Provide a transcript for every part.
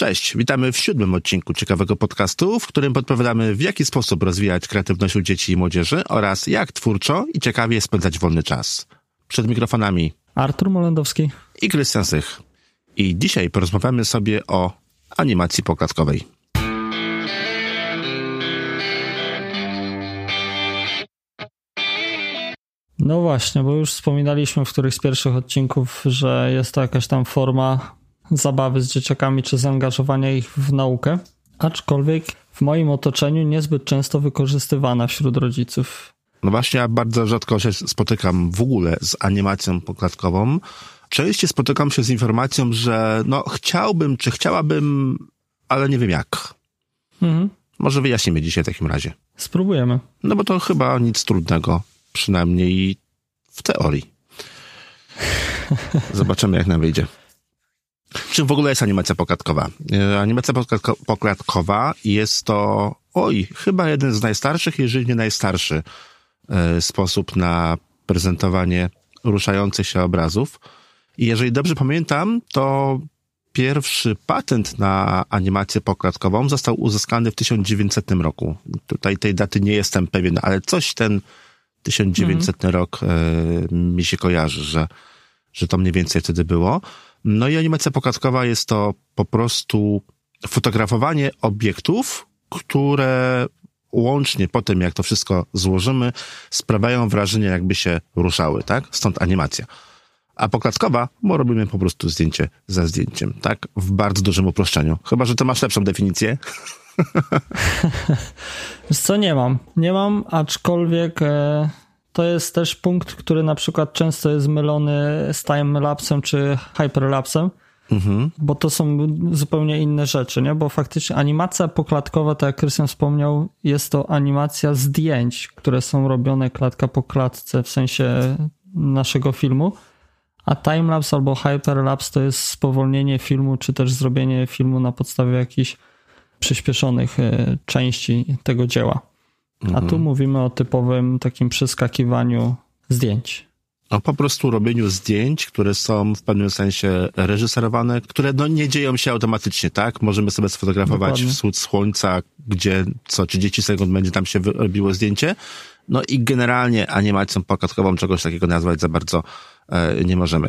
Cześć, witamy w siódmym odcinku ciekawego podcastu, w którym podpowiadamy w jaki sposób rozwijać kreatywność u dzieci i młodzieży oraz jak twórczo i ciekawie spędzać wolny czas. Przed mikrofonami Artur Molendowski i Krystian Sych. I dzisiaj porozmawiamy sobie o animacji poklatkowej. No właśnie, bo już wspominaliśmy w którymś z pierwszych odcinków, że jest to jakaś tam forma zabawy z dzieciakami czy zaangażowania ich w naukę, aczkolwiek w moim otoczeniu niezbyt często wykorzystywana wśród rodziców. No właśnie, ja bardzo rzadko się spotykam w ogóle z animacją poklatkową. Częściej spotykam się z informacją, że no chciałbym, czy chciałabym, ale nie wiem jak. Mhm. Może wyjaśnimy dzisiaj w takim razie. Spróbujemy. No bo to chyba nic trudnego, przynajmniej w teorii. Zobaczymy, jak nam wyjdzie. Czym w ogóle jest animacja poklatkowa? E, animacja poklatkowa jest to, oj, chyba jeden z najstarszych, jeżeli nie najstarszy e, sposób na prezentowanie ruszających się obrazów. I jeżeli dobrze pamiętam, to pierwszy patent na animację poklatkową został uzyskany w 1900 roku. Tutaj tej daty nie jestem pewien, ale coś ten 1900 mhm. rok e, mi się kojarzy, że, że to mniej więcej wtedy było. No i animacja pokazkowa jest to po prostu fotografowanie obiektów, które łącznie po tym, jak to wszystko złożymy, sprawiają wrażenie, jakby się ruszały, tak? Stąd animacja. A poklatkowa, bo robimy po prostu zdjęcie za zdjęciem, tak? W bardzo dużym uproszczeniu. Chyba, że ty masz lepszą definicję. Co, nie mam. Nie mam, aczkolwiek e, to jest też punkt, który na przykład często jest mylony z timelapsem czy hyperlapsem, mhm. bo to są zupełnie inne rzeczy, nie? Bo faktycznie animacja poklatkowa, tak jak Krystian wspomniał, jest to animacja zdjęć, które są robione klatka po klatce w sensie naszego filmu, a timelapse albo hyperlapse to jest spowolnienie filmu, czy też zrobienie filmu na podstawie jakichś przyspieszonych e, części tego dzieła. Mhm. A tu mhm. mówimy o typowym takim przeskakiwaniu zdjęć. O po prostu robieniu zdjęć, które są w pewnym sensie reżyserowane, które no nie dzieją się automatycznie, tak? Możemy sobie sfotografować Dokładnie. wschód słońca, gdzie co 30 sekund będzie tam się robiło zdjęcie. No i generalnie animacją pokatkową czegoś takiego nazwać za bardzo e, nie możemy.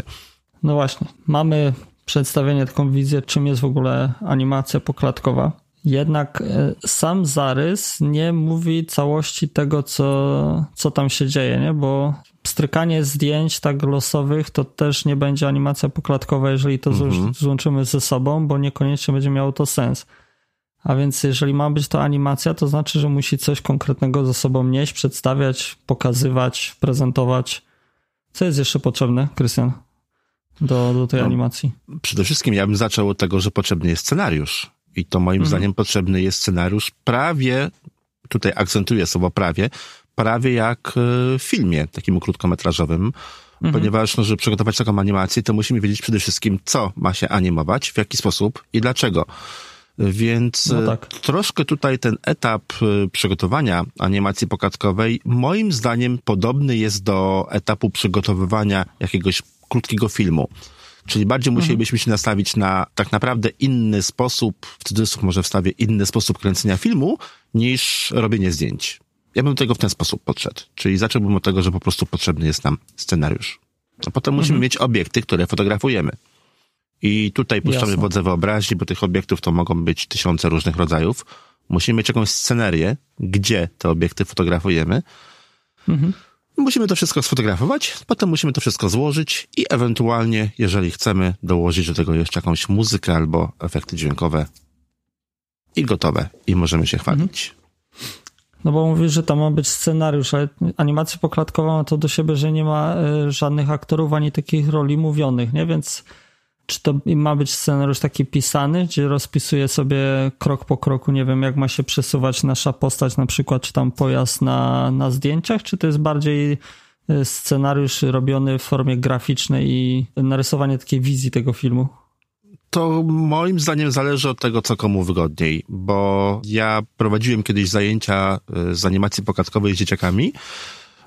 No właśnie. Mamy przedstawienie, taką wizję, czym jest w ogóle animacja poklatkowa. Jednak e, sam zarys nie mówi całości tego, co, co tam się dzieje, nie? bo strykanie zdjęć tak losowych to też nie będzie animacja poklatkowa, jeżeli to mhm. złączymy ze sobą, bo niekoniecznie będzie miało to sens. A więc jeżeli ma być to animacja, to znaczy, że musi coś konkretnego ze sobą nieść, przedstawiać, pokazywać, prezentować. Co jest jeszcze potrzebne, Krystian, do, do tej no, animacji? Przede wszystkim ja bym zaczął od tego, że potrzebny jest scenariusz. I to moim mhm. zdaniem potrzebny jest scenariusz prawie, tutaj akcentuję słowo prawie, prawie jak e, w filmie takim krótkometrażowym, mhm. ponieważ no, żeby przygotować taką animację, to musimy wiedzieć przede wszystkim, co ma się animować, w jaki sposób i dlaczego. Więc no tak. troszkę tutaj ten etap e, przygotowania animacji pokatkowej moim zdaniem podobny jest do etapu przygotowywania jakiegoś krótkiego filmu. Czyli bardziej mhm. musielibyśmy się nastawić na tak naprawdę inny sposób, w cudzysłów może wstawię, inny sposób kręcenia filmu, niż robienie zdjęć. Ja bym do tego w ten sposób podszedł. Czyli zacząłbym od tego, że po prostu potrzebny jest nam scenariusz. A potem musimy mhm. mieć obiekty, które fotografujemy. I tutaj puszczamy Jasne. wodze wyobraźni, bo tych obiektów to mogą być tysiące różnych rodzajów. Musimy mieć jakąś scenerię, gdzie te obiekty fotografujemy. Mhm. Musimy to wszystko sfotografować, potem musimy to wszystko złożyć i ewentualnie, jeżeli chcemy, dołożyć do tego jeszcze jakąś muzykę albo efekty dźwiękowe i gotowe. I możemy się chwalić. No bo mówisz, że tam ma być scenariusz, ale animacja poklatkowa ma to do siebie, że nie ma e, żadnych aktorów ani takich roli mówionych, nie? Więc czy to ma być scenariusz taki pisany, gdzie rozpisuje sobie krok po kroku, nie wiem, jak ma się przesuwać nasza postać, na przykład, czy tam pojazd na, na zdjęciach, czy to jest bardziej e, scenariusz robiony w formie graficznej i narysowanie takiej wizji tego filmu? To moim zdaniem zależy od tego, co komu wygodniej, bo ja prowadziłem kiedyś zajęcia e, z animacji pokatkowej z dzieciakami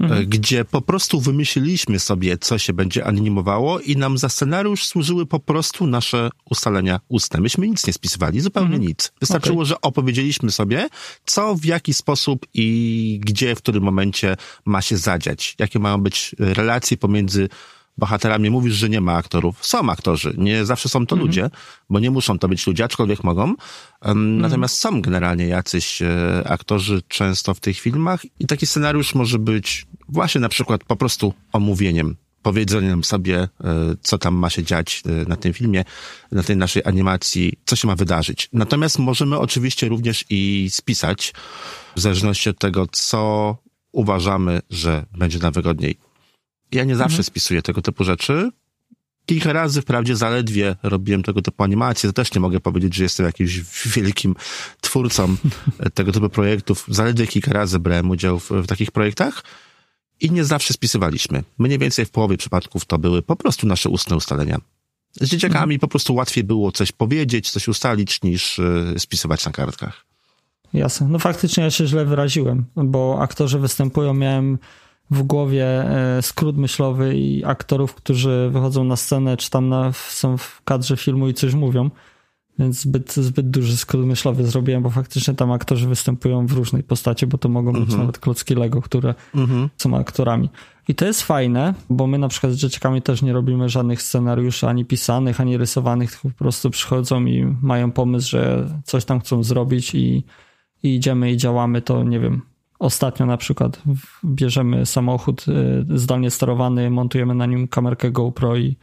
mhm. gdzie po prostu wymyśliliśmy sobie, co się będzie animowało i nam za scenariusz służyły po prostu nasze ustalenia ustne. Myśmy nic nie spisywali, zupełnie mhm. nic. Wystarczyło, okay. że opowiedzieliśmy sobie, co, w jaki sposób i gdzie, w którym momencie ma się zadziać. Jakie mają być relacje pomiędzy bohaterami mówisz, że nie ma aktorów. Są aktorzy, nie zawsze są to mhm. ludzie, bo nie muszą to być ludzie, aczkolwiek mogą. Mhm. Natomiast są generalnie jacyś e, aktorzy często w tych filmach i taki scenariusz może być właśnie na przykład po prostu omówieniem powiedzeniem sobie, e, co tam ma się dziać e, na tym filmie, na tej naszej animacji, co się ma wydarzyć. Natomiast możemy oczywiście również i spisać, w zależności od tego, co uważamy, że będzie nam wygodniej. Ja nie zawsze mhm. spisuję tego typu rzeczy. Kilka razy wprawdzie zaledwie robiłem tego typu animacje, to też nie mogę powiedzieć, że jestem jakimś wielkim twórcą tego typu projektów. Zaledwie kilka razy brałem udział w, w takich projektach i nie zawsze spisywaliśmy. Mniej więcej w połowie przypadków to były po prostu nasze ustne ustalenia. Z dzieciakami mhm. po prostu łatwiej było coś powiedzieć, coś ustalić, niż y, spisywać na kartkach. Jasne. No faktycznie ja się źle wyraziłem, bo aktorzy występują, miałem w głowie e, skrót myślowy i aktorów, którzy wychodzą na scenę, czy tam na, są w kadrze filmu i coś mówią. Więc zbyt, zbyt duży skrót myślowy zrobiłem, bo faktycznie tam aktorzy występują w różnej postaci, bo to mogą być mhm. nawet klocki Lego, które mhm. są aktorami. I to jest fajne, bo my na przykład z dzieciakami też nie robimy żadnych scenariuszy ani pisanych, ani rysowanych, tylko po prostu przychodzą i mają pomysł, że coś tam chcą zrobić i, i idziemy i działamy, to nie wiem, Ostatnio na przykład bierzemy samochód y, zdalnie sterowany, montujemy na nim kamerkę GoPro i,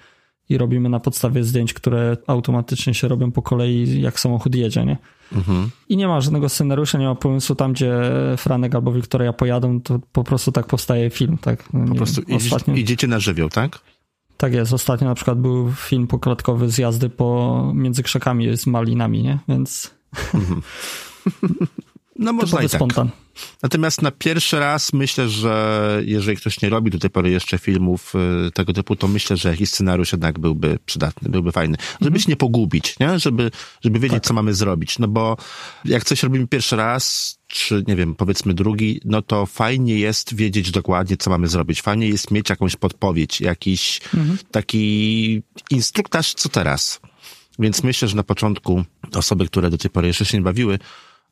i robimy na podstawie zdjęć, które automatycznie się robią po kolei, jak samochód jedzie, nie? Mhm. I nie ma żadnego scenariusza, nie ma pomysłu tam, gdzie Franek albo Wiktoria pojadą, to po prostu tak powstaje film, tak? No po prostu ostatnio... idziecie na żywioł, tak? Tak jest. Ostatnio na przykład był film poklatkowy z jazdy po, między krzakami z malinami, nie? Więc... Mhm. No można i tak. spontan. Natomiast na pierwszy raz myślę, że jeżeli ktoś nie robi do tej pory jeszcze filmów y, tego typu, to myślę, że jakiś scenariusz jednak byłby przydatny, byłby fajny. Żeby mhm. się nie pogubić, nie? Żeby, żeby wiedzieć, tak. co mamy zrobić. No bo jak coś robimy pierwszy raz, czy nie wiem, powiedzmy drugi, no to fajnie jest wiedzieć dokładnie, co mamy zrobić. Fajnie jest mieć jakąś podpowiedź, jakiś mhm. taki instruktaż, co teraz. Więc myślę, że na początku osoby, które do tej pory jeszcze się nie bawiły,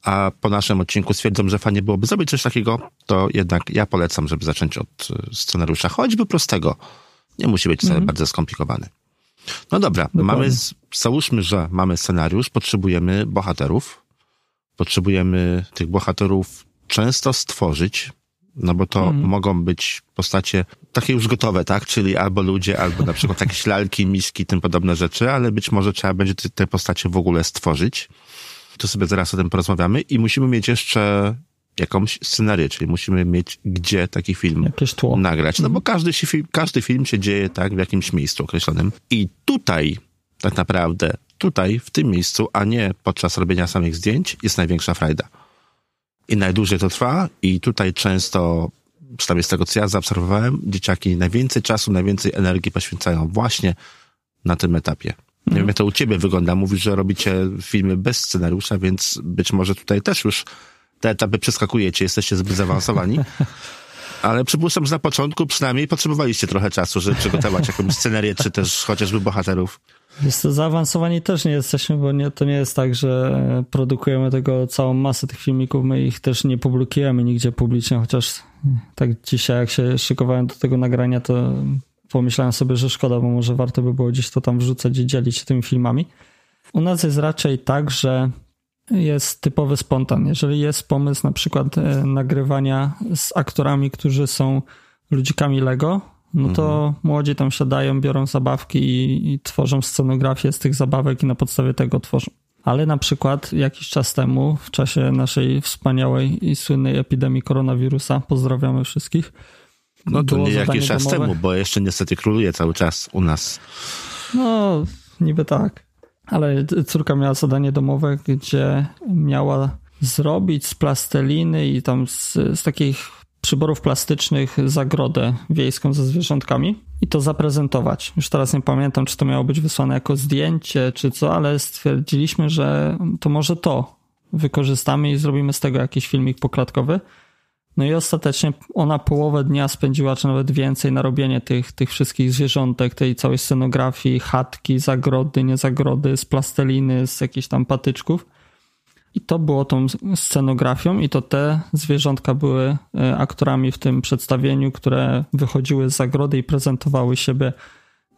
a po naszym odcinku stwierdzą, że fajnie byłoby zrobić coś takiego, to jednak ja polecam, żeby zacząć od e, scenariusza, choćby prostego. Nie musi być mm. bardzo skomplikowany. No dobra, Dokładnie. mamy, załóżmy, że mamy scenariusz, potrzebujemy bohaterów. Potrzebujemy tych bohaterów często stworzyć, no bo to mm. mogą być postacie takie już gotowe, tak? Czyli albo ludzie, albo na przykład jakieś lalki, miski, tym podobne rzeczy, ale być może trzeba będzie te postacie w ogóle stworzyć to sobie zaraz o tym porozmawiamy i musimy mieć jeszcze jakąś scenarię, czyli musimy mieć gdzie taki film nagrać. No bo mhm. każdy, film, każdy film się dzieje tak w jakimś miejscu określonym. I tutaj tak naprawdę, tutaj, w tym miejscu, a nie podczas robienia samych zdjęć, jest największa frajda. I najdłużej to trwa i tutaj często, przynajmniej z tego co ja zaobserwowałem, dzieciaki najwięcej czasu, najwięcej energii poświęcają właśnie na tym etapie. Nie wiem, jak to u ciebie wygląda. Mówisz, że robicie filmy bez scenariusza, więc być może tutaj też już te etapy przeskakujecie, jesteście zbyt zaawansowani. Ale przypuszczam, że na początku przynajmniej potrzebowaliście trochę czasu, żeby przygotować jakąś scenerię, czy też chociażby bohaterów. Jest to zaawansowani też nie jesteśmy, bo nie, to nie jest tak, że produkujemy tego całą masę tych filmików, my ich też nie publikujemy nigdzie publicznie, chociaż tak dzisiaj jak się szykowałem do tego nagrania, to pomyślałem sobie, że szkoda, bo może warto by było gdzieś to tam wrzucać i dzielić się tymi filmami. U nas jest raczej tak, że jest typowy spontan. Jeżeli jest pomysł na przykład e, nagrywania z aktorami, którzy są ludzikami Lego, no to mhm. młodzi tam siadają, biorą zabawki i, i, tworzą scenografię z tych zabawek i na podstawie tego tworzą. Ale na przykład jakiś czas temu, w czasie naszej wspaniałej i słynnej epidemii koronawirusa, pozdrawiamy wszystkich, no to nie jakiś czas domowe. temu, bo jeszcze niestety króluje cały czas u nas. No, niby tak. Ale córka miała zadanie domowe, gdzie miała zrobić z plasteliny i tam z, z takich przyborów plastycznych zagrodę wiejską ze zwierzątkami i to zaprezentować. Już teraz nie pamiętam, czy to miało być wysłane jako zdjęcie, czy co, ale stwierdziliśmy, że to może to wykorzystamy i zrobimy z tego jakiś filmik poklatkowy. No i ostatecznie ona połowę dnia spędziła, czy nawet więcej, na robienie tych, tych wszystkich zwierzątek, tej całej scenografii, chatki, zagrody, niezagrody, z plasteliny, z jakichś tam patyczków. I to było tą scenografią, i to te zwierzątka były e, aktorami w tym przedstawieniu, które wychodziły z zagrody i prezentowały siebie,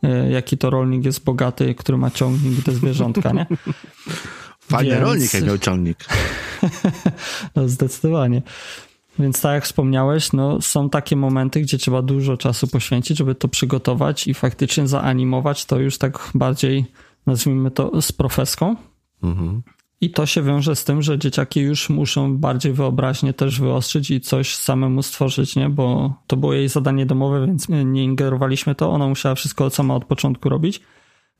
e, jaki to rolnik jest bogaty, który ma ciągnik te zwierzątka, nie? Fajny Więc... rolnik, jak miał ciągnik. no, zdecydowanie. Więc tak jak wspomniałeś, no, są takie momenty, gdzie trzeba dużo czasu poświęcić, żeby to przygotować i faktycznie zaanimować to już tak bardziej, nazwijmy to, z profeską. Mhm. I to się wiąże z tym, że dzieciaki już muszą bardziej wyobraźnie też wyostrzyć i coś samemu stworzyć, nie? Bo to było jej zadanie domowe, więc nie ingerowaliśmy to. Ona musiała wszystko sama od początku robić.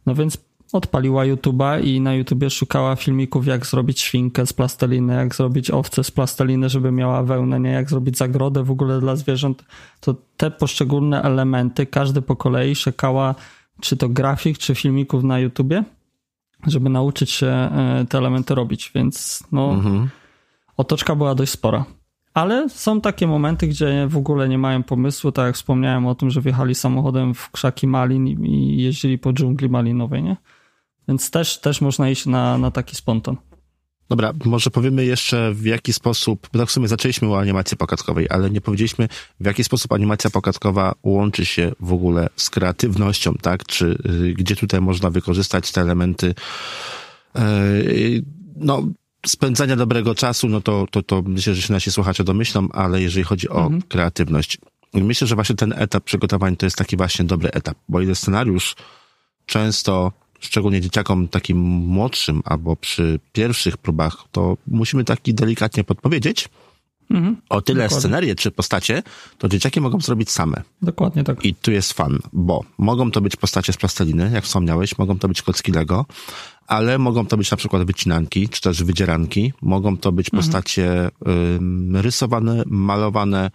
No więc odpaliła YouTube'a i na YouTubie szukała filmików, jak zrobić świnkę z plasteliny, jak zrobić owce z plasteliny, żeby miała wełnę, nie? Jak zrobić zagrodę w ogóle dla zwierząt. To te poszczególne elementy, każdy po kolei szukała czy to grafik, czy filmików na YouTubie żeby nauczyć się e, te elementy robić, więc no, mhm. otoczka była dość spora. Ale są takie momenty, gdzie w ogóle nie mają pomysłu, tak jak wspomniałem o tym, że wjechali samochodem w krzaki malin i jeździli po dżungli malinowej, nie? Więc też, też można iść na, na taki spontan. Dobra, może powiemy jeszcze w jaki sposób, bo tak w sumie zaczęliśmy o animacji pokazkowej, ale nie powiedzieliśmy w jaki sposób animacja pokazkowa łączy się w ogóle z kreatywnością, tak? Czy y, gdzie tutaj można wykorzystać te elementy y, no, spędzania dobrego czasu, no to, to, to myślę, że się nasi słuchacze domyślą, ale jeżeli chodzi o mhm. kreatywność, myślę, że właśnie ten etap przygotowań to jest taki właśnie dobry etap, bo ile scenariusz często szczególnie dzieciakom takim młodszym albo przy pierwszych próbach, to musimy taki delikatnie podpowiedzieć. Mhm, o tyle dokładnie. scenarię czy postacie, to dzieciaki mogą zrobić same. Dokładnie tak. I tu jest fan, bo mogą to być postacie z plasteliny, jak wspomniałeś, mogą to być kocki Lego, ale mogą to być na przykład wycinanki, czy też wydzieranki, mogą to być mhm. postacie y, rysowane, malowane,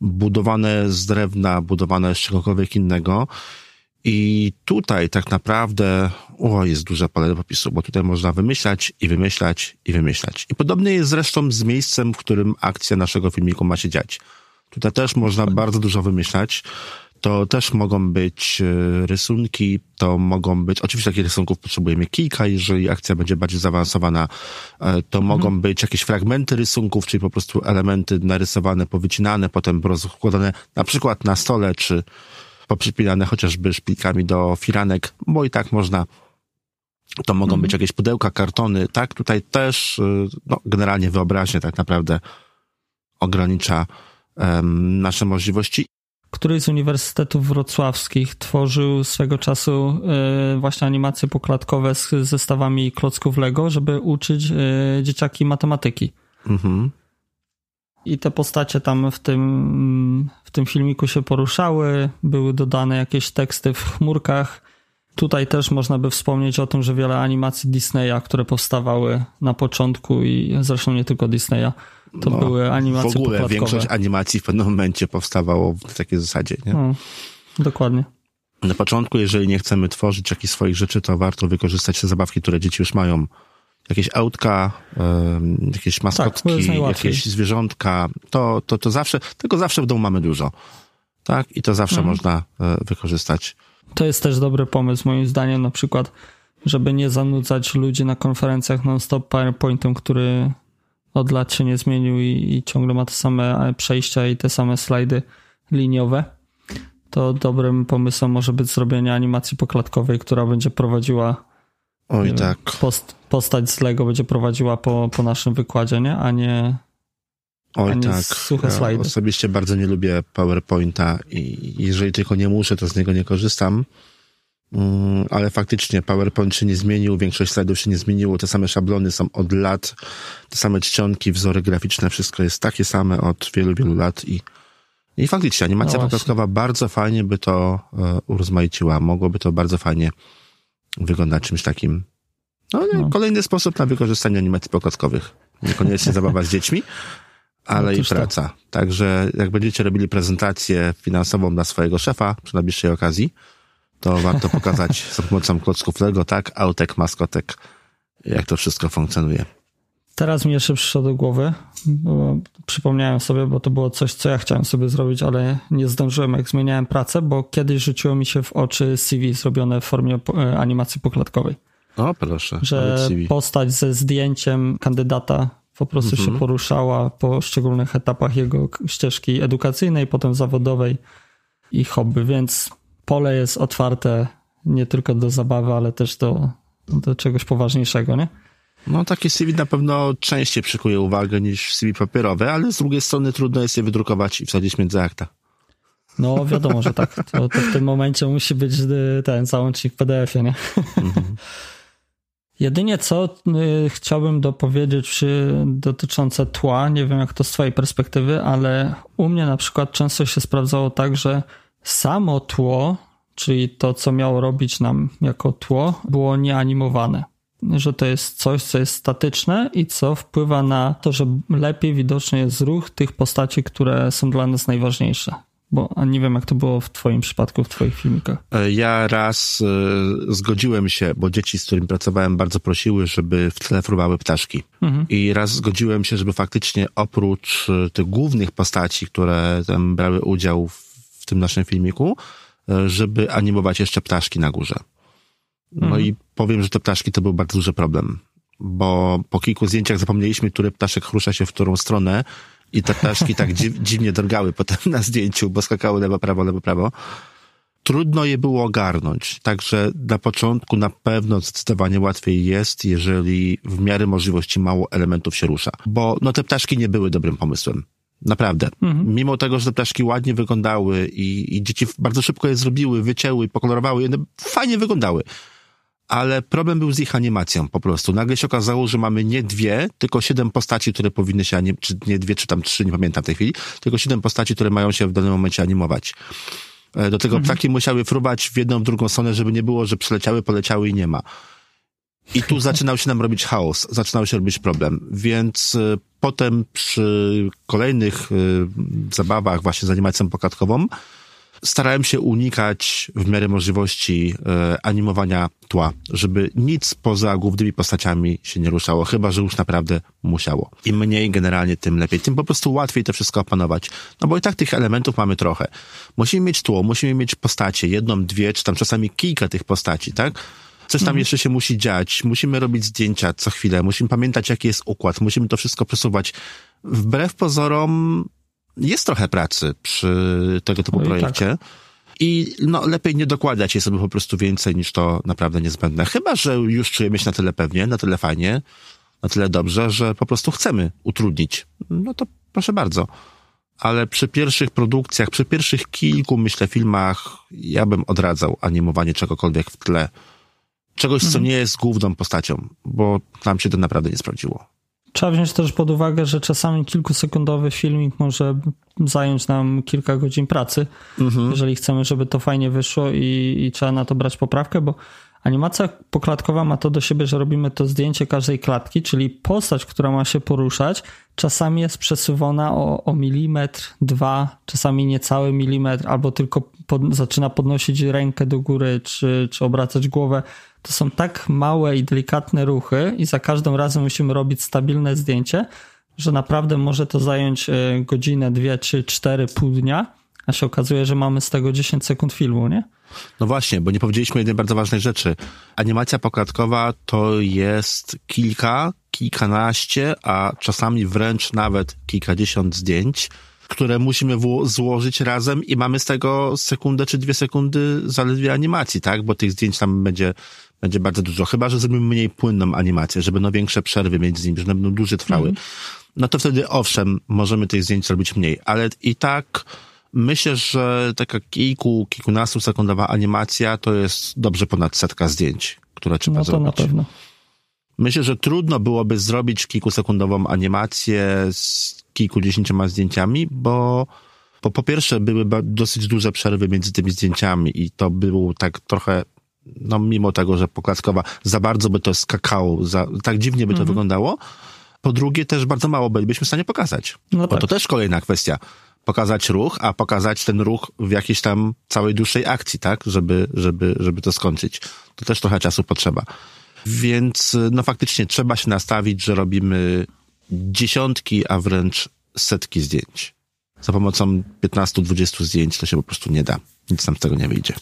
budowane z drewna, budowane z czegokolwiek innego. I tutaj tak naprawdę o, jest duże pole do popisu, bo tutaj można wymyślać i wymyślać i wymyślać. I podobnie jest zresztą z miejscem, w którym akcja naszego filmiku ma się dziać. Tutaj też można bardzo dużo wymyślać. To też mogą być e, rysunki, to mogą być, oczywiście takich rysunków potrzebujemy kilka, jeżeli akcja będzie bardziej zaawansowana, e, to mhm. mogą być jakieś fragmenty rysunków, czyli po prostu elementy narysowane, powycinane, potem rozkładane na przykład na stole, czy poprzypinane chociażby szpilkami do firanek, bo i tak można to mogą mhm. być jakieś pudełka, kartony, tak? Tutaj też, y, no, generalnie wyobraźnie tak naprawdę ogranicza um, nasze możliwości. Któryś z uniwersytetów wrocławskich tworzył swego czasu y, właśnie animacje poklatkowe z zestawami klocków Lego, żeby uczyć y, dzieciaki matematyki. Mhm i te postacie tam w tym, w tym filmiku się poruszały, były dodane jakieś teksty w chmurkach. Tutaj też można by wspomnieć o tym, że wiele animacji Disneya, które powstawały na początku i zresztą nie tylko Disneya, to no, były animacje W ogóle większość animacji w pewnym momencie powstawało w takiej zasadzie, nie? No, dokładnie. Na początku, jeżeli nie chcemy tworzyć jakichś swoich rzeczy, to warto wykorzystać te zabawki, które dzieci już mają jakieś autka, jakieś maskotki, tak, jakieś zwierzątka, to, to, to zawsze, tego zawsze w domu mamy dużo. Tak? I to zawsze mhm. można e, wykorzystać. To jest też dobry pomysł, moim zdaniem, na przykład, żeby nie zanudzać ludzi na konferencjach non-stop PowerPointem, który od lat się nie zmienił i, i ciągle ma te same przejścia i te same slajdy liniowe. To dobrym pomysłem może być zrobienie animacji poklatkowej, która będzie prowadziła Oj, tak. Post, postać z Lego będzie prowadziła po, po naszym wykładzie, nie? A nie, Oj, a nie tak. suche ja slajdy. Osobiście bardzo nie lubię PowerPointa i jeżeli tylko nie muszę, to z niego nie korzystam. Mm, ale faktycznie PowerPoint się nie zmienił, większość slajdów się nie zmieniło, te same szablony są od lat, te same czcionki, wzory graficzne, wszystko jest takie same od wielu, wielu lat i, i faktycznie animacja no bardzo fajnie by to e, urozmaiciła, mogłoby to bardzo fajnie wygląda czymś takim. No, no. kolejny sposób na wykorzystanie animacji pokazkowych. Niekoniecznie zabawa z dziećmi, ale no, i praca. To. Także jak będziecie robili prezentację finansową dla swojego szefa przy najbliższej okazji, to warto pokazać za pomocą klocków Lego, tak, autek, maskotek, jak to wszystko funkcjonuje. Teraz mi jeszcze przyszło do głowy, przypomniałem sobie, bo to było coś, co ja chciałem sobie zrobić, ale nie zdążyłem, jak zmieniałem pracę, bo kiedyś rzuciło mi się w oczy CV zrobione w formie e, animacji poklatkowej. O, proszę. Że postać ze zdjęciem kandydata po prostu mhm. się poruszała po szczególnych etapach jego ścieżki edukacyjnej, potem zawodowej i hobby, więc pole jest otwarte nie tylko do zabawy, ale też do, do czegoś poważniejszego, nie? No takie CV na pewno częściej przykuje uwagę niż CV papierowe, ale z drugiej strony trudno jest je wydrukować i wsadzić między akta. No wiadomo, że tak. To, to w tym momencie musi być y, ten załącznik w PDF-ie, nie? Mhm. Jedynie co y, chciałbym dopowiedzieć dotyczące tła, nie wiem jak to z twojej perspektywy, ale u mnie na przykład często się sprawdzało tak, że samo tło, czyli to co miało robić nam jako tło, było nieanimowane że to jest coś, co jest statyczne i co wpływa na to, że lepiej widoczny jest ruch tych postaci, które są dla nas najważniejsze. Bo nie wiem, jak to było w Twoim przypadku, w Twoich filmikach. E, ja raz y, zgodziłem się, bo dzieci, z którymi pracowałem, bardzo prosiły, żeby w tle fruwały ptaszki. Mhm. I raz zgodziłem się, żeby faktycznie oprócz e, tych głównych postaci, które tam brały udział w, w tym naszym filmiku, żeby animować jeszcze ptaszki na górze. No mhm. i powiem, że te ptaszki to był bardzo duży problem, bo po kilku zdjęciach zapomnieliśmy, który ptaszek chrusza się w którą stronę i te ptaszki tak dziw, dziwnie drgały potem na zdjęciu, bo skakały lewo, prawo, lewo, prawo. Trudno je było ogarnąć, także na początku na pewno zdecydowanie łatwiej jest, jeżeli w miarę możliwości mało elementów się rusza, bo no te ptaszki nie były dobrym pomysłem. Naprawdę. Mhm. Mimo tego, że te ptaszki ładnie wyglądały i, i dzieci bardzo szybko je zrobiły, wycięły, pokolorowały, one fajnie wyglądały ale problem był z ich animacją po prostu. Nagle się okazało, że mamy nie dwie, tylko siedem postaci, które powinny się, anim- czy nie dwie, czy tam trzy, nie pamiętam w tej chwili, tylko siedem postaci, które mają się w danym momencie animować. E, do tego mhm. ptaki musiały fruwać w jedną, w drugą stronę, żeby nie było, że przyleciały, poleciały i nie ma. I tu zaczynał się nam robić chaos, zaczynał się robić problem. Więc y, potem przy kolejnych y, zabawach właśnie z animacją pokatkową starałem się unikać w miarę możliwości e, animowania tła, żeby nic poza głównymi postaciami się nie ruszało, chyba że już naprawdę musiało. Im mniej generalnie, tym lepiej. Tym po prostu łatwiej to wszystko opanować. No bo i tak tych elementów mamy trochę. Musimy mieć tło, musimy mieć postacie, jedną, dwie, czy tam czasami kilka tych postaci, tak? Coś tam mhm. jeszcze się musi dziać, musimy robić zdjęcia co chwilę, musimy pamiętać, jaki jest układ, musimy to wszystko przesuwać. Wbrew pozorom, jest trochę pracy przy tego typu no projekcie. I, tak. I no, lepiej nie dokładać je sobie po prostu więcej niż to naprawdę niezbędne. Chyba, że już czujemy się na tyle pewnie, na tyle fajnie, na tyle dobrze, że po prostu chcemy utrudnić. No to proszę bardzo. Ale przy pierwszych produkcjach, przy pierwszych kilku, myślę, filmach, ja bym odradzał animowanie czegokolwiek w tle. Czegoś, mhm. co nie jest główną postacią, bo nam się to naprawdę nie sprawdziło. Trzeba wziąć też pod uwagę, że czasami kilkusekundowy filmik może zająć nam kilka godzin pracy, mhm. jeżeli chcemy, żeby to fajnie wyszło i, i trzeba na to brać poprawkę, bo Animacja poklatkowa ma to do siebie, że robimy to zdjęcie każdej klatki, czyli postać, która ma się poruszać, czasami jest przesuwana o, o milimetr, dwa, czasami niecały milimetr, albo tylko pod, zaczyna podnosić rękę do góry, czy, czy obracać głowę. To są tak małe i delikatne ruchy, i za każdym razem musimy robić stabilne zdjęcie, że naprawdę może to zająć e, godzinę, dwie, trzy, cztery, pół dnia, a się okazuje, że mamy z tego 10 sekund filmu, nie? No właśnie, bo nie powiedzieliśmy jednej bardzo ważnej rzeczy. Animacja poklatkowa to jest kilka, kilkanaście, a czasami wręcz nawet kilkadziesiąt zdjęć, które musimy złożyć razem i mamy z tego sekundę czy dwie sekundy zaledwie animacji, tak? Bo tych zdjęć tam będzie, będzie bardzo dużo. Chyba, że zrobimy mniej płynną animację, żeby no większe przerwy między nimi, że będą dłużej trwały. Mm. No to wtedy owszem, możemy tych zdjęć zrobić mniej, ale i tak Myślę, że taka kilku, kilkunastu sekundowa animacja to jest dobrze ponad setka zdjęć, które trzeba no to zrobić. na pewno. Myślę, że trudno byłoby zrobić kilkusekundową animację z kilkudziesięcioma zdjęciami, bo, bo po pierwsze były dosyć duże przerwy między tymi zdjęciami i to było tak trochę, no mimo tego, że pokładkowa za bardzo by to skakało, za, tak dziwnie by to mhm. wyglądało. Po drugie też bardzo mało bylibyśmy w stanie pokazać. No bo tak. to też kolejna kwestia pokazać ruch, a pokazać ten ruch w jakiejś tam całej dłuższej akcji, tak? Żeby, żeby, żeby to skończyć. To też trochę czasu potrzeba. Więc no faktycznie trzeba się nastawić, że robimy dziesiątki, a wręcz setki zdjęć. Za pomocą 15-20 zdjęć to się po prostu nie da. Nic nam z tego nie wyjdzie.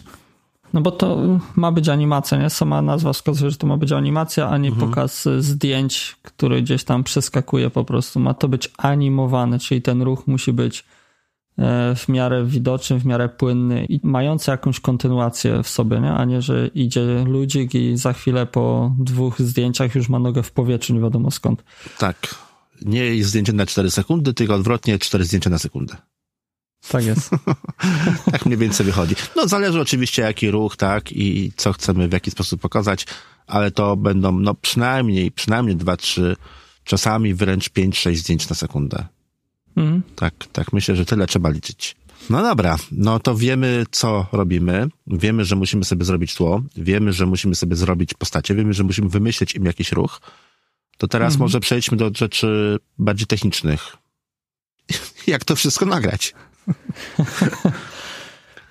No bo to ma być animacja, nie? Sama nazwa wskazuje, że to ma być animacja, a nie mhm. pokaz zdjęć, który gdzieś tam przeskakuje po prostu. Ma to być animowane, czyli ten ruch musi być e, w miarę widoczny, w miarę płynny i mający jakąś kontynuację w sobie, nie? a nie, że idzie ludzik i za chwilę po dwóch zdjęciach już ma nogę w powietrzu, nie wiadomo skąd. Tak. Nie jest zdjęcie na 4 sekundy, tylko odwrotnie 4 zdjęcia na sekundę. Tak jest. tak mniej więcej wychodzi. No zależy oczywiście jaki ruch, tak, i co chcemy w jaki sposób pokazać, ale to będą no przynajmniej, przynajmniej dwa, trzy, czasami wręcz pięć, sześć zdjęć na sekundę. Mhm. Tak, tak myślę, że tyle trzeba liczyć. No dobra, no to wiemy, co robimy. Wiemy, że musimy sobie zrobić tło. Wiemy, że musimy sobie zrobić postacie. Wiemy, że musimy wymyślić im jakiś ruch. To teraz mhm. może przejdźmy do rzeczy bardziej technicznych. Jak to wszystko nagrać?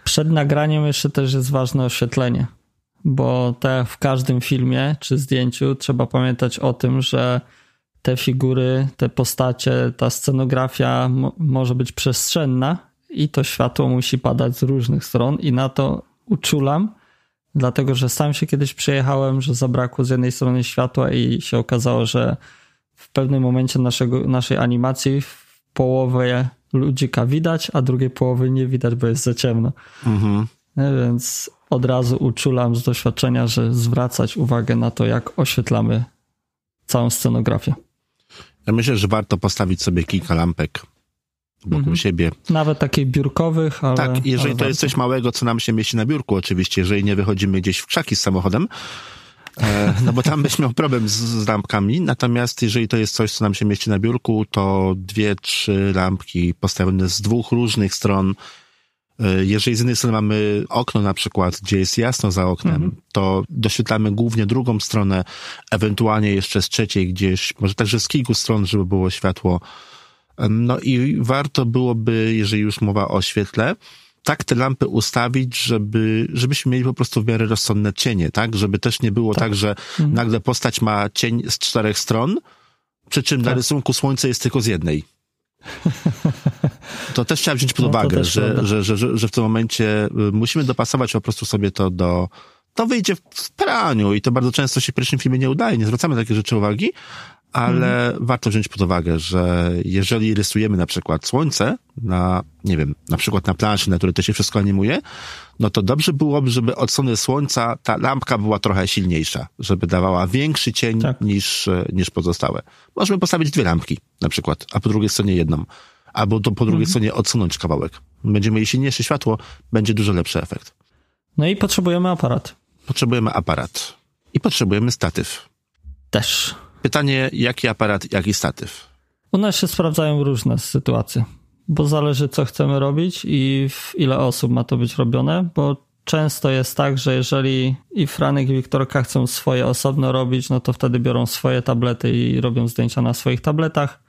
Przed nagraniem jeszcze też jest ważne oświetlenie, bo tak w każdym filmie czy zdjęciu trzeba pamiętać o tym, że te figury, te postacie, ta scenografia może być przestrzenna i to światło musi padać z różnych stron i na to uczulam, dlatego że sam się kiedyś przejechałem, że zabrakło z jednej strony światła i się okazało, że w pewnym momencie naszego, naszej animacji w połowie ludzika widać, a drugiej połowy nie widać, bo jest za ciemno. Mhm. Więc od razu uczulam z doświadczenia, że zwracać uwagę na to, jak oświetlamy całą scenografię. Ja myślę, że warto postawić sobie kilka lampek wokół mhm. siebie. Nawet takich biurkowych, ale... Tak, jeżeli ale to jest coś małego, co nam się mieści na biurku oczywiście, jeżeli nie wychodzimy gdzieś w krzaki z samochodem, E, no bo tam byś miał problem z, z lampkami, natomiast jeżeli to jest coś, co nam się mieści na biurku, to dwie, trzy lampki postawione z dwóch różnych stron. E, jeżeli z jednej strony mamy okno na przykład, gdzie jest jasno za oknem, mhm. to doświetlamy głównie drugą stronę, ewentualnie jeszcze z trzeciej gdzieś, może także z kilku stron, żeby było światło. E, no i warto byłoby, jeżeli już mowa o świetle, tak te lampy ustawić, żeby, żebyśmy mieli po prostu w miarę rozsądne cienie, tak? Żeby też nie było tak, tak że mhm. nagle postać ma cień z czterech stron, przy czym tak. na rysunku słońce jest tylko z jednej. To też trzeba wziąć pod no, uwagę, że, że, że, że w tym momencie y, musimy dopasować po prostu sobie to do, to wyjdzie w praniu i to bardzo często się w pierwszym filmie nie udaje, nie zwracamy takie rzeczy uwagi, ale hmm. warto wziąć pod uwagę, że jeżeli rysujemy na przykład słońce na, nie wiem, na przykład na planszy, na której to się wszystko animuje, no to dobrze byłoby, żeby od strony słońca ta lampka była trochę silniejsza, żeby dawała większy cień tak. niż, niż pozostałe. Możemy postawić dwie lampki na przykład, a po drugiej stronie jedną. Albo to po drugiej hmm. stronie odsunąć kawałek. Będziemy mieli silniejsze światło, będzie dużo lepszy efekt. No i potrzebujemy aparat. Potrzebujemy aparat. I potrzebujemy statyw. Też. Pytanie, jaki aparat, jaki statyw? U nas się sprawdzają różne sytuacje, bo zależy co chcemy robić i w ile osób ma to być robione, bo często jest tak, że jeżeli i Franek i Wiktorka chcą swoje osobno robić, no to wtedy biorą swoje tablety i robią zdjęcia na swoich tabletach.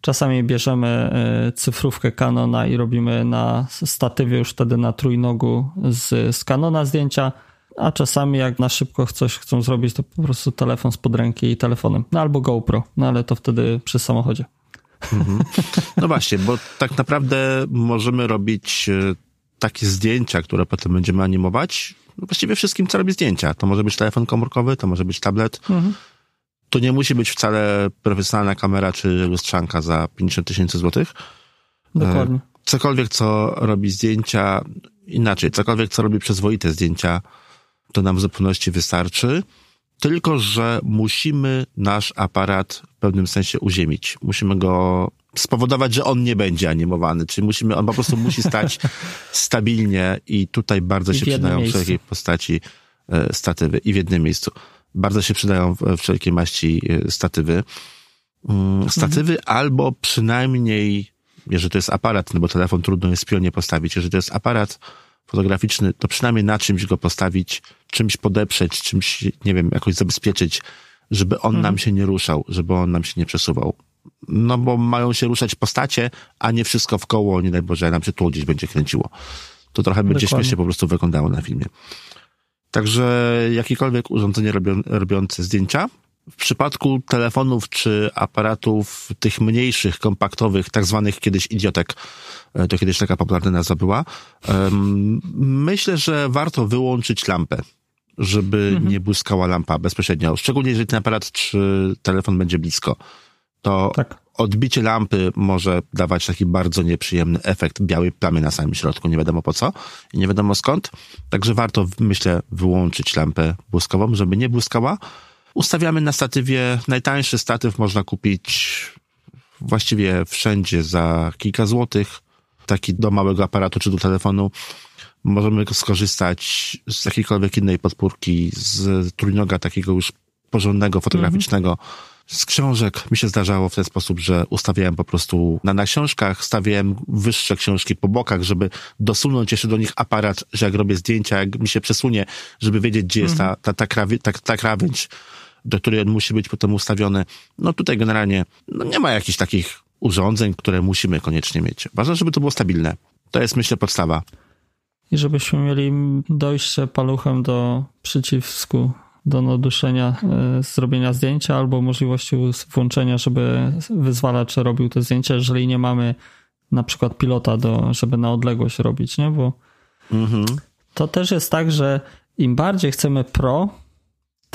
Czasami bierzemy e, cyfrówkę Canona i robimy na statywie już wtedy na trójnogu z, z Canona zdjęcia a czasami jak na szybko coś chcą zrobić, to po prostu telefon spod ręki i telefonem. No albo GoPro, no ale to wtedy przy samochodzie. Mhm. No właśnie, bo tak naprawdę możemy robić e, takie zdjęcia, które potem będziemy animować. No właściwie wszystkim, co robi zdjęcia. To może być telefon komórkowy, to może być tablet. Mhm. To nie musi być wcale profesjonalna kamera czy lustrzanka za 50 tysięcy złotych. Dokładnie. E, cokolwiek, co robi zdjęcia, inaczej, cokolwiek, co robi przyzwoite zdjęcia, to nam w zupełności wystarczy. Tylko, że musimy nasz aparat w pewnym sensie uziemić. Musimy go spowodować, że on nie będzie animowany, czyli musimy, on po prostu musi stać stabilnie i tutaj bardzo I się przydają miejscu. wszelkiej postaci e, statywy i w jednym miejscu. Bardzo się przydają wszelkie maści e, statywy. Mm, statywy mhm. albo przynajmniej, jeżeli to jest aparat, no bo telefon trudno jest pionie postawić, jeżeli to jest aparat, fotograficzny, to przynajmniej na czymś go postawić, czymś podeprzeć, czymś, nie wiem, jakoś zabezpieczyć, żeby on mhm. nam się nie ruszał, żeby on nam się nie przesuwał. No bo mają się ruszać postacie, a nie wszystko w koło, nie daj Boże, nam się tu gdzieś będzie kręciło. To trochę będzie Dokładnie. śmiesznie po prostu wyglądało na filmie. Także jakiekolwiek urządzenie robią, robiące zdjęcia W przypadku telefonów czy aparatów tych mniejszych, kompaktowych, tak zwanych kiedyś idiotek, e, to kiedyś taka popularna nazwa była, myślę, że warto wyłączyć lampę, żeby mhm. nie błyskała lampa bezpośrednio. Szczególnie jeżeli ten aparat czy telefon będzie blisko. To tak. odbicie lampy może dawać taki bardzo nieprzyjemny efekt białej plamy na samym środku, nie wiadomo po co i nie wiadomo skąd. Także warto, myślę, wyłączyć lampę błyskową, żeby nie błyskała Ustawiamy na statywie, najtańszy statyw można kupić właściwie wszędzie za kilka złotych. Taki do małego aparatu czy do telefonu. Możemy skorzystać z jakiejkolwiek innej podpórki, z trójnoga takiego już porządnego, fotograficznego. Mhm. Z książek mi się zdarzało w ten sposób, że ustawiałem po prostu na, na książkach, stawiałem wyższe książki po bokach, żeby dosunąć jeszcze do nich aparat, że jak robię zdjęcia, jak mi się przesunie, żeby wiedzieć, gdzie jest ta, ta, ta, krawi, ta, ta krawędź do której on musi być potem ustawiony. No tutaj generalnie no nie ma jakichś takich urządzeń, które musimy koniecznie mieć. Ważne, żeby to było stabilne. To jest, myślę, podstawa. I żebyśmy mieli dojście paluchem do przycisku do naduszenia, y, zrobienia zdjęcia albo możliwości włączenia, żeby wyzwalacz robił te zdjęcia, jeżeli nie mamy na przykład pilota, do, żeby na odległość robić, nie? Bo mhm. to też jest tak, że im bardziej chcemy pro,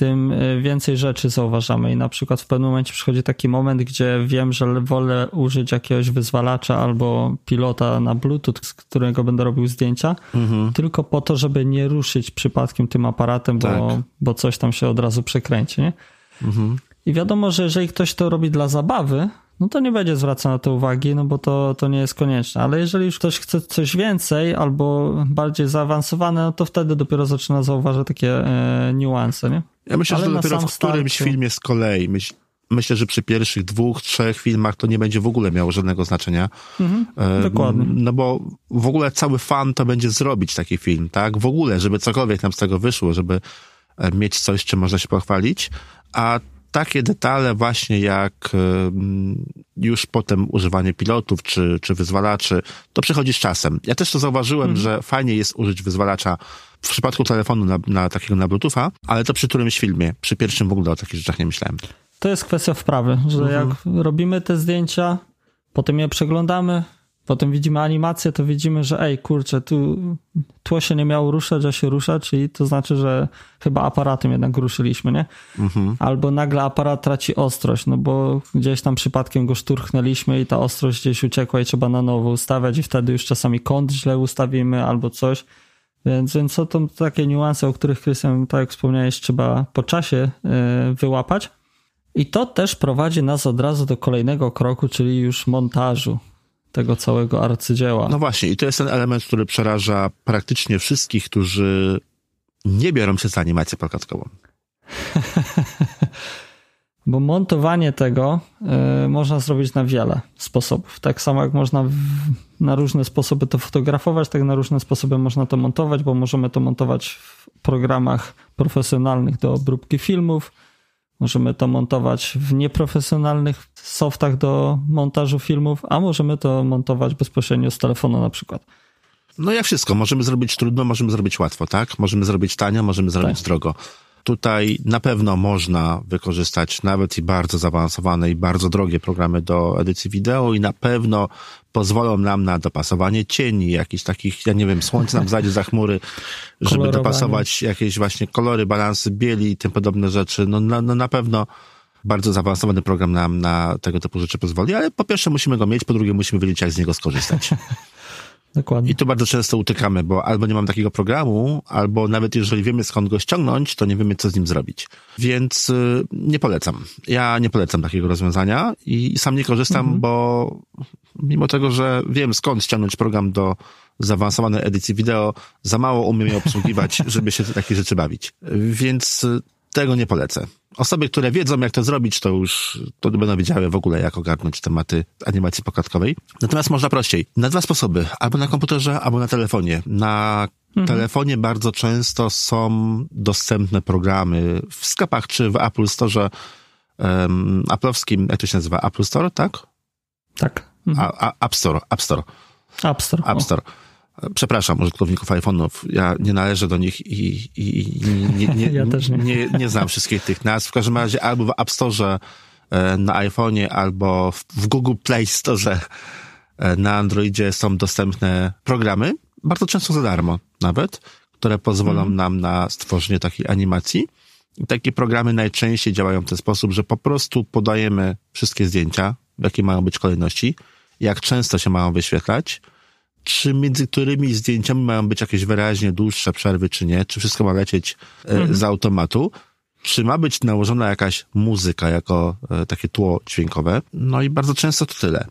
tym e, więcej rzeczy zauważamy. I na przykład w pewnym momencie przychodzi taki moment, gdzie wiem, że wolę użyć jakiegoś wyzwalacza albo pilota na Bluetooth, z którego będę robił zdjęcia, mhm. tylko po to, żeby nie ruszyć przypadkiem tym aparatem, bo, tak. bo coś tam się od razu przekręci. Nie? Mhm. I wiadomo, że jeżeli ktoś to robi dla zabawy, no to nie będzie zwracał na to uwagi, no bo to, to nie jest konieczne. Ale jeżeli już ktoś chce coś więcej albo bardziej zaawansowane, no to wtedy dopiero zaczyna zauważać takie e, niuanse, nie? Ja myślę, Ale że dopiero w którymś start... filmie z kolei. Myśl, myślę, że przy pierwszych dwóch, trzech filmach to nie będzie w ogóle miało żadnego znaczenia. Mhm, e, dokładnie. No bo w ogóle cały fan to będzie zrobić taki film, tak? W ogóle, żeby cokolwiek nam z tego wyszło, żeby e, mieć coś, czym można się pochwalić. A takie detale właśnie jak już potem używanie pilotów czy, czy wyzwalaczy, to przychodzi z czasem. Ja też to zauważyłem, mhm. że fajnie jest użyć wyzwalacza w przypadku telefonu na, na takiego na Bluetootha, ale to przy którymś filmie, przy pierwszym w ogóle o takich rzeczach nie myślałem. To jest kwestia wprawy, że mhm. jak robimy te zdjęcia, potem je przeglądamy, potem widzimy animację, to widzimy, że ej, kurczę, tu tło się nie miało ruszać, a się rusza, czyli to znaczy, że chyba aparatem jednak ruszyliśmy, nie? Mhm. Albo nagle aparat traci ostrość, no bo gdzieś tam przypadkiem go szturchnęliśmy i ta ostrość gdzieś uciekła i trzeba na nowo ustawiać i wtedy już czasami kąt źle ustawimy albo coś. Więc, więc są to takie niuanse, o których Krystian, tak jak wspomniałeś, trzeba po czasie e, wyłapać. I to też prowadzi nas od razu do kolejnego kroku, czyli już montażu tego całego arcydzieła. No właśnie, i to jest ten element, który przeraża praktycznie wszystkich, którzy nie biorą się za animację plakatkową. Bo montowanie tego y, można zrobić na wiele sposobów. Tak samo jak można w, na różne sposoby to fotografować, tak na różne sposoby można to montować, bo możemy to montować w programach profesjonalnych do obróbki filmów, Możemy to montować w nieprofesjonalnych softach do montażu filmów, a możemy to montować bezpośrednio z telefonu na przykład. No jak wszystko, możemy zrobić trudno, możemy zrobić łatwo, tak? Możemy zrobić tanio, możemy zrobić tak. drogo. Tutaj na pewno można wykorzystać nawet i bardzo zaawansowane i bardzo drogie programy do edycji wideo i na pewno pozwolą nam na dopasowanie cieni, jakichś takich, ja nie wiem, słońce nam zajdzie za chmury, żeby dopasować jakieś właśnie kolory, balansy bieli i tym podobne rzeczy. No na, no na pewno bardzo zaawansowany program nam na tego typu rzeczy pozwoli, ale po pierwsze musimy go mieć, po drugie musimy wiedzieć, jak z niego skorzystać. Dokładnie. I tu bardzo często utykamy, bo albo nie mam takiego programu, albo nawet jeżeli wiemy skąd go ściągnąć, to nie wiemy co z nim zrobić. Więc y, nie polecam. Ja nie polecam takiego rozwiązania i sam nie korzystam, mhm. bo mimo tego, że wiem skąd ściągnąć program do zaawansowanej edycji wideo, za mało umiem je obsługiwać, żeby się takie rzeczy bawić. Więc y, tego nie polecę. Osoby, które wiedzą, jak to zrobić, to już to będą wiedziały w ogóle, jak ogarnąć tematy animacji pokatkowej. Natomiast można prościej. Na dwa sposoby. Albo na komputerze, albo na telefonie. Na mhm. telefonie bardzo często są dostępne programy w sklepach czy w Apple Store, um, Apple'owskim, jak to się nazywa? Apple Store, tak? Tak. Mhm. A, a, App Store, App Store. App Store. App Store. Przepraszam użytkowników iPhone'ów, ja nie należę do nich i, i, i nie, nie, ja też nie. nie, nie znam wszystkich tych nazw. W każdym razie albo w App Store e, na iPhone'ie, albo w Google Play Store e, na Androidzie są dostępne programy, bardzo często za darmo nawet, które pozwolą mm. nam na stworzenie takiej animacji. I takie programy najczęściej działają w ten sposób, że po prostu podajemy wszystkie zdjęcia, w jakiej mają być kolejności, jak często się mają wyświetlać, czy między którymi zdjęciami mają być jakieś wyraźnie dłuższe przerwy, czy nie, czy wszystko ma lecieć e, mhm. z automatu, czy ma być nałożona jakaś muzyka jako e, takie tło dźwiękowe. No i bardzo często to tyle.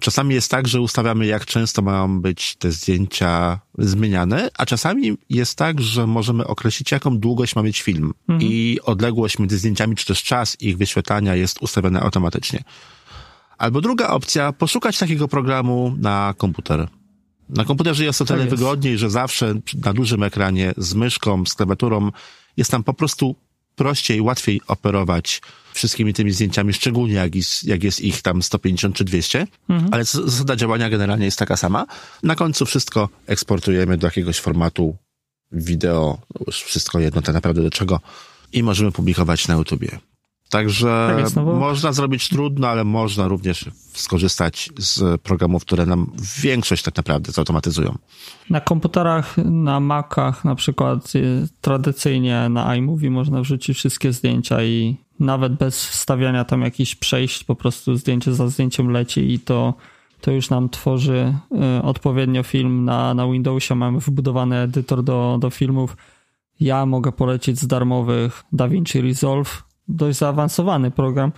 Czasami jest tak, że ustawiamy, jak często mają być te zdjęcia zmieniane, a czasami jest tak, że możemy określić, jaką długość ma mieć film. Mhm. I odległość między zdjęciami, czy też czas ich wyświetlania jest ustawiony automatycznie. Albo druga opcja, poszukać takiego programu na komputer. Na komputerze jest o tyle tak wygodniej, że zawsze na dużym ekranie z myszką, z klawiaturą jest tam po prostu prościej, łatwiej operować wszystkimi tymi zdjęciami, szczególnie jak jest, jak jest ich tam 150 czy 200, mhm. ale zasada działania generalnie jest taka sama. Na końcu wszystko eksportujemy do jakiegoś formatu wideo, już wszystko jedno tak naprawdę do czego i możemy publikować na YouTubie. Także tak jest, no bo... można zrobić trudno, ale można również skorzystać z programów, które nam większość tak naprawdę zautomatyzują. Na komputerach, na Macach na przykład y, tradycyjnie na iMovie można wrzucić wszystkie zdjęcia i nawet bez wstawiania tam jakichś przejść, po prostu zdjęcie za zdjęciem leci i to, to już nam tworzy y, odpowiednio film. Na, na Windowsie mamy wbudowany edytor do, do filmów. Ja mogę polecić z darmowych DaVinci Resolve, dość zaawansowany program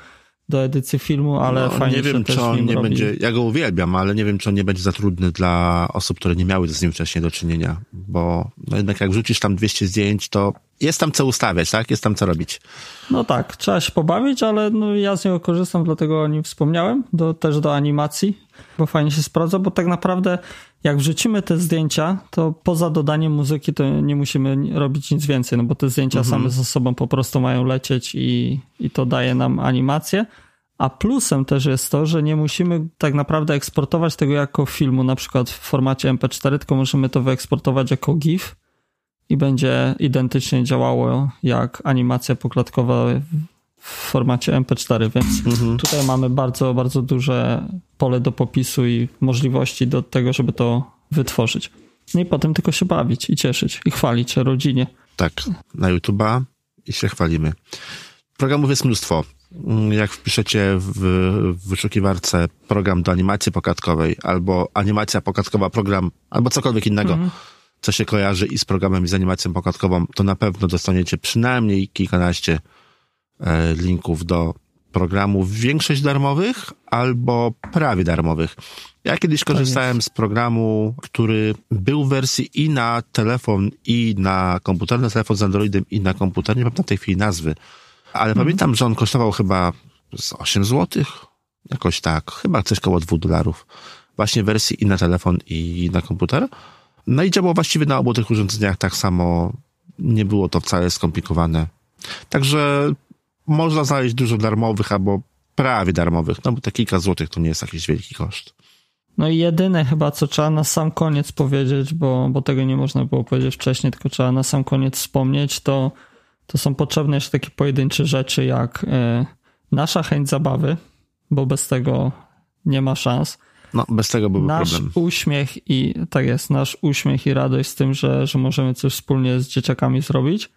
do edycji filmu, ale no, fajnie nie wiem, czy on nie robi. będzie, ja go uwielbiam, ale nie wiem, czy on nie będzie za trudny dla osób, które nie miały z nim wcześniej do czynienia, bo no jednak jak wrzucisz tam 200 zdjęć, to jest tam co ustawiać, tak? Jest tam co robić. No tak, trzeba się pobawić, ale no ja z niego korzystam, dlatego o nim wspomniałem, do, też do animacji, bo fajnie się sprawdza, bo tak naprawdę jak wrzucimy te zdjęcia, to poza dodaniem muzyki to nie musimy robić nic więcej, no bo te zdjęcia mhm. same ze sobą po prostu mają lecieć i, i to daje nam animację. A plusem też jest to, że nie musimy tak naprawdę eksportować tego jako filmu, na przykład w formacie MP4, tylko możemy to wyeksportować jako GIF i będzie identycznie działało jak animacja poklatkowa w formacie MP4, więc mhm. tutaj mamy bardzo, bardzo duże pole do popisu i możliwości do tego, żeby to wytworzyć. No i potem tylko się bawić i cieszyć i chwalić rodzinie. Tak, na YouTube'a i się chwalimy. Programów jest mnóstwo. Jak wpiszecie w wyszukiwarce program do animacji pokatkowej albo animacja pokatkowa program, albo cokolwiek innego, mhm. co się kojarzy i z programem i z animacją pokatkową, to na pewno dostaniecie przynajmniej kilkanaście linków do programów, większość darmowych albo prawie darmowych. Ja kiedyś korzystałem z programu, który był w wersji i na telefon, i na komputer, na telefon z Androidem, i na komputer. Nie pamiętam tej chwili nazwy, ale mhm. pamiętam, że on kosztował chyba z 8 zł, jakoś tak, chyba coś koło 2 dolarów. Właśnie w wersji i na telefon, i na komputer. No i działało właściwie na obu tych urządzeniach tak samo. Nie było to wcale skomplikowane. Także można znaleźć dużo darmowych albo prawie darmowych, no bo te kilka złotych to nie jest jakiś wielki koszt. No i jedyne chyba, co trzeba na sam koniec powiedzieć, bo, bo tego nie można było powiedzieć wcześniej, tylko trzeba na sam koniec wspomnieć, to, to są potrzebne jeszcze takie pojedyncze rzeczy, jak y, nasza chęć zabawy, bo bez tego nie ma szans. No, bez tego byłby nasz problem. Nasz uśmiech i, tak jest, nasz uśmiech i radość z tym, że, że możemy coś wspólnie z dzieciakami zrobić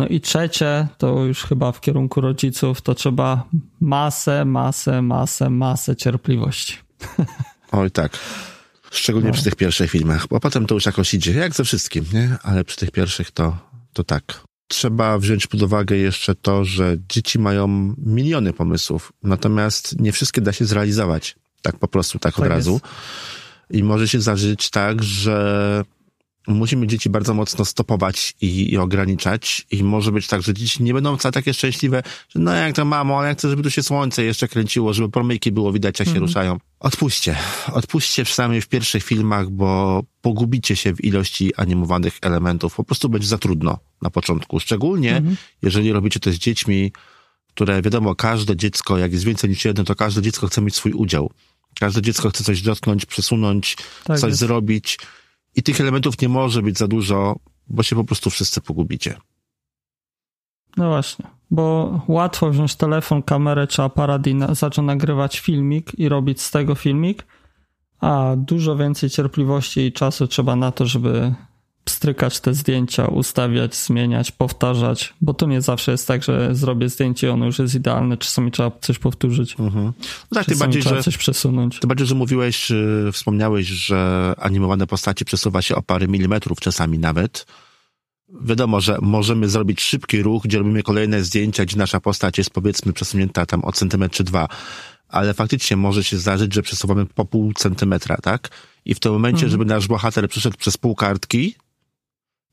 no i trzecie, to już chyba w kierunku rodziców, to trzeba masę, masę, masę, masę cierpliwości. Oj tak. Szczególnie no. przy tych pierwszych filmach, bo potem to już jakoś idzie, jak ze wszystkim, nie? Ale przy tych pierwszych to, to tak. Trzeba wziąć pod uwagę jeszcze to, że dzieci mają miliony pomysłów, natomiast nie wszystkie da się zrealizować tak po prostu, tak, tak od razu. Jest. I może się zdarzyć tak, że musimy dzieci bardzo mocno stopować i, i, ograniczać i może być tak, że dzieci nie będą wcale takie szczęśliwe, że no jak to mamo, ale ja chcę, żeby tu się słońce jeszcze kręciło, żeby promyki było widać, jak się mm. ruszają. Odpuśćcie. Odpuśćcie przynajmniej w pierwszych filmach, bo pogubicie się w ilości animowanych elementów. Po prostu będzie za trudno na początku. Szczególnie, mm. jeżeli robicie to z dziećmi, które wiadomo, każde dziecko, jak jest więcej niż jedno, to każde dziecko chce mieć swój udział. Każde dziecko chce coś dotknąć, przesunąć, tak coś jest. zrobić I tych elementów nie może być za dużo, bo się po prostu wszyscy pogubicie. No właśnie, bo łatwo wziąć telefon, kamerę czy aparat i na, zacząć nagrywać filmik i robić z tego filmik, a dużo więcej cierpliwości i czasu trzeba na to, żeby strykać te zdjęcia, ustawiać, zmieniać, powtarzać, bo to nie zawsze jest tak, że zrobię zdjęcie i ono już jest idealne, czasami trzeba coś powtórzyć. Mhm. No tak, tym bardziej, trzeba że, coś przesunąć. Tym bardziej, że mówiłeś, wspomniałeś, że animowane postacie przesuwa się o parę milimetrów czasami nawet. Wiadomo, że możemy zrobić szybki ruch, gdzie robimy kolejne zdjęcia, gdzie nasza postać jest powiedzmy przesunięta tam o centymetr czy dwa, ale faktycznie może się zdarzyć, że przesuwamy po pół centymetra, tak? I w tym momencie, mhm. żeby nasz bohater przeszedł przez pół kartki,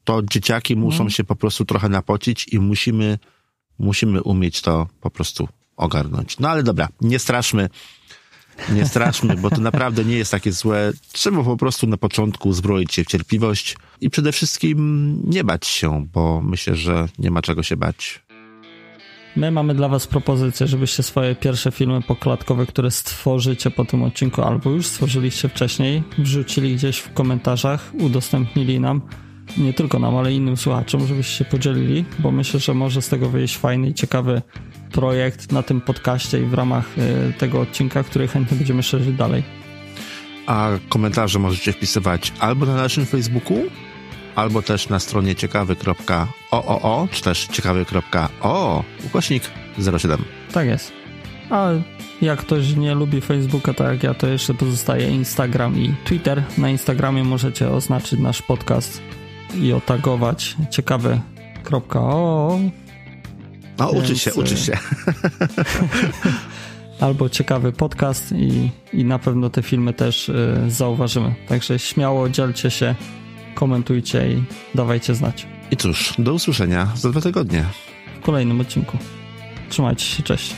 to dzieciaki muszą mhm. się po prostu trochę napocić i musimy, musimy umieć to po prostu ogarnąć. No ale dobra, nie straszmy, nie straszmy, bo to naprawdę nie jest takie złe. Trzeba po prostu na początku zbroić się w cierpliwość i przede wszystkim nie bać się, bo myślę, że nie ma czego się bać. My mamy dla Was propozycję, żebyście swoje pierwsze filmy pokładkowe, które stworzycie po tym odcinku, albo już stworzyliście wcześniej, wrzucili gdzieś w komentarzach, udostępnili nam nie tylko nam, ale innym słuchaczom, żebyście się podzielili, bo myślę, że może z tego wyjść fajny i ciekawy projekt na tym podcaście i w ramach y, tego odcinka, który chętnie będziemy szerzyć dalej. A komentarze możecie wpisywać albo na naszym Facebooku, albo też na stronie ciekawy.ooo, czy też ciekawy.o, ukośnik 07. Tak jest. A jak ktoś nie lubi Facebooka, tak jak ja, to jeszcze pozostaje Instagram i Twitter. Na Instagramie możecie oznaczyć nasz podcast i otagować ciekawy.o. No, uczy się, uczy się. Albo ciekawy podcast i, i na pewno te filmy też y, zauważymy. Także śmiało dzielcie się, komentujcie i dawajcie znać. I cóż, do usłyszenia za dwa tygodnie. W kolejnym odcinku. Trzymajcie się, cześć.